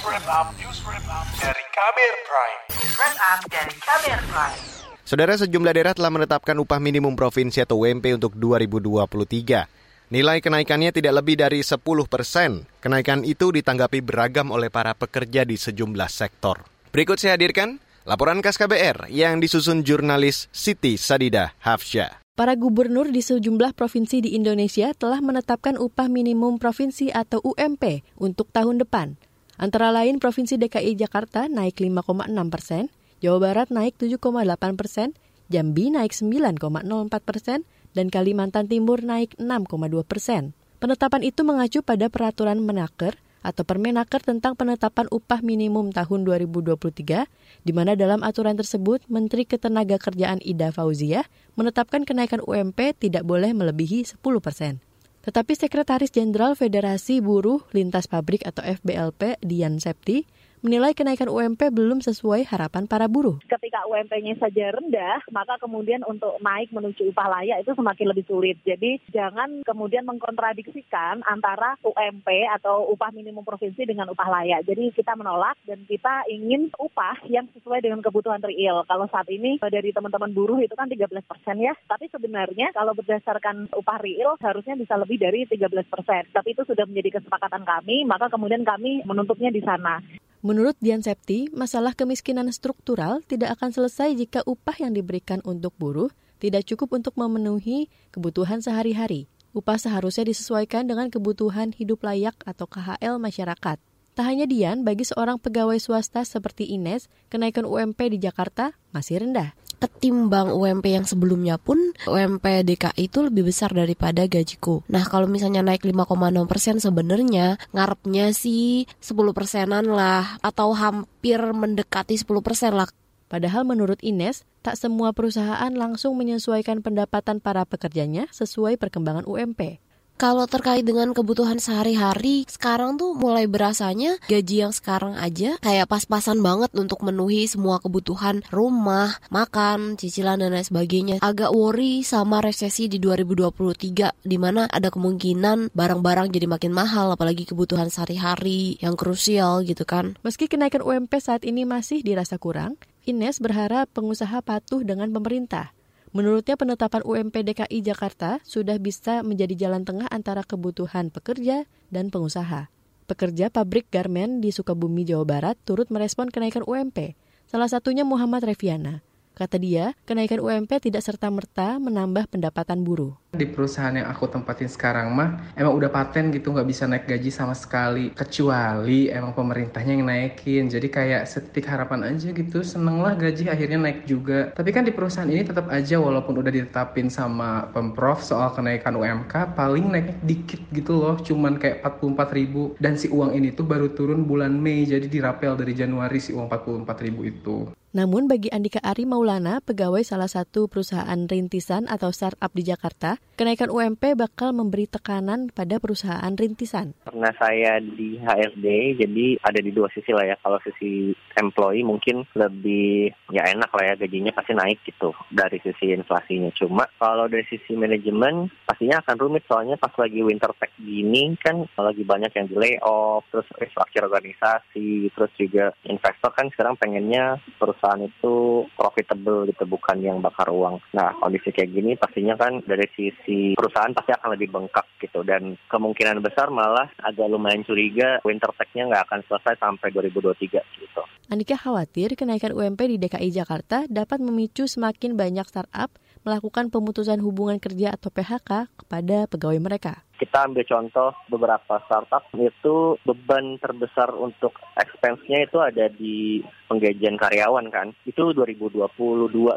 Up, News Wrap Up dari Kamer Prime. News Up dari Kamer Prime. Saudara sejumlah daerah telah menetapkan upah minimum provinsi atau UMP untuk 2023. Nilai kenaikannya tidak lebih dari 10 persen. Kenaikan itu ditanggapi beragam oleh para pekerja di sejumlah sektor. Berikut saya hadirkan laporan KAS KBR yang disusun jurnalis Siti Sadida Hafsyah. Para gubernur di sejumlah provinsi di Indonesia telah menetapkan upah minimum provinsi atau UMP untuk tahun depan. Antara lain Provinsi DKI Jakarta naik 5,6 persen, Jawa Barat naik 7,8 persen, Jambi naik 9,04 persen, dan Kalimantan Timur naik 6,2 persen. Penetapan itu mengacu pada peraturan menaker atau Permenaker tentang penetapan upah minimum tahun 2023, di mana dalam aturan tersebut Menteri Ketenagakerjaan Ida Fauzia menetapkan kenaikan UMP tidak boleh melebihi 10 persen. Tetapi Sekretaris Jenderal Federasi Buruh Lintas Pabrik atau FBLP Dian Septi menilai kenaikan UMP belum sesuai harapan para buruh. Ketika UMP-nya saja rendah, maka kemudian untuk naik menuju upah layak itu semakin lebih sulit. Jadi jangan kemudian mengkontradiksikan antara UMP atau upah minimum provinsi dengan upah layak. Jadi kita menolak dan kita ingin upah yang sesuai dengan kebutuhan real. Kalau saat ini dari teman-teman buruh itu kan 13 persen ya. Tapi sebenarnya kalau berdasarkan upah real harusnya bisa lebih dari 13 persen. Tapi itu sudah menjadi kesepakatan kami, maka kemudian kami menuntutnya di sana. Menurut Dian Septi, masalah kemiskinan struktural tidak akan selesai jika upah yang diberikan untuk buruh tidak cukup untuk memenuhi kebutuhan sehari-hari. Upah seharusnya disesuaikan dengan kebutuhan hidup layak atau KHL masyarakat. Tak hanya Dian, bagi seorang pegawai swasta seperti Ines, kenaikan UMP di Jakarta masih rendah ketimbang UMP yang sebelumnya pun UMP DKI itu lebih besar daripada gajiku. Nah kalau misalnya naik 5,6 persen sebenarnya ngarepnya sih 10 persenan lah atau hampir mendekati 10 persen lah. Padahal menurut Ines, tak semua perusahaan langsung menyesuaikan pendapatan para pekerjanya sesuai perkembangan UMP. Kalau terkait dengan kebutuhan sehari-hari, sekarang tuh mulai berasanya gaji yang sekarang aja kayak pas-pasan banget untuk memenuhi semua kebutuhan rumah, makan, cicilan dan lain sebagainya. Agak worry sama resesi di 2023 di mana ada kemungkinan barang-barang jadi makin mahal apalagi kebutuhan sehari-hari yang krusial gitu kan. Meski kenaikan UMP saat ini masih dirasa kurang, Ines berharap pengusaha patuh dengan pemerintah Menurutnya penetapan UMP DKI Jakarta sudah bisa menjadi jalan tengah antara kebutuhan pekerja dan pengusaha. Pekerja pabrik garmen di Sukabumi, Jawa Barat turut merespon kenaikan UMP. Salah satunya Muhammad Reviana. Kata dia, kenaikan UMP tidak serta-merta menambah pendapatan buruh. Di perusahaan yang aku tempatin sekarang mah emang udah paten gitu nggak bisa naik gaji sama sekali. Kecuali emang pemerintahnya yang naikin. Jadi kayak setitik harapan aja gitu seneng lah gaji akhirnya naik juga. Tapi kan di perusahaan ini tetap aja walaupun udah ditetapin sama pemprov soal kenaikan UMK paling naiknya dikit gitu loh cuman kayak 44 ribu. Dan si uang ini tuh baru turun bulan Mei jadi dirapel dari Januari si uang 44 ribu itu. Namun bagi Andika Ari Maulana, pegawai salah satu perusahaan rintisan atau startup di Jakarta, kenaikan UMP bakal memberi tekanan pada perusahaan rintisan. Karena saya di HRD, jadi ada di dua sisi lah ya. Kalau sisi employee mungkin lebih ya enak lah ya gajinya pasti naik gitu dari sisi inflasinya. Cuma kalau dari sisi manajemen pastinya akan rumit soalnya pas lagi winter pack gini kan lagi banyak yang di layoff, terus restructure organisasi, terus juga investor kan sekarang pengennya perusahaan itu profitable gitu bukan yang bakar uang. Nah kondisi kayak gini pastinya kan dari sisi perusahaan pasti akan lebih bengkak gitu dan kemungkinan besar malah agak lumayan curiga winter tech-nya nggak akan selesai sampai 2023 gitu. Andika khawatir kenaikan UMP di DKI Jakarta dapat memicu semakin banyak startup melakukan pemutusan hubungan kerja atau PHK kepada pegawai mereka kita ambil contoh beberapa startup itu beban terbesar untuk expense-nya itu ada di penggajian karyawan kan. Itu 2022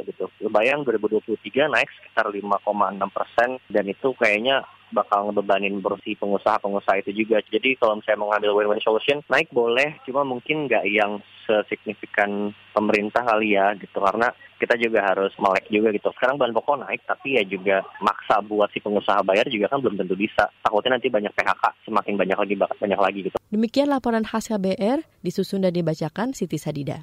gitu. Bayang 2023 naik sekitar 5,6 persen dan itu kayaknya bakal ngebebanin bersih pengusaha-pengusaha itu juga. Jadi kalau misalnya mau ngambil win-win solution, naik boleh, cuma mungkin nggak yang sesignifikan pemerintah kali ya gitu. Karena kita juga harus melek juga gitu. Sekarang bahan pokok naik, tapi ya juga maksa buat si pengusaha bayar juga kan belum tentu bisa. Takutnya nanti banyak PHK, semakin banyak lagi, banyak lagi gitu. Demikian laporan khas KBR, disusun dan dibacakan Siti Sadida.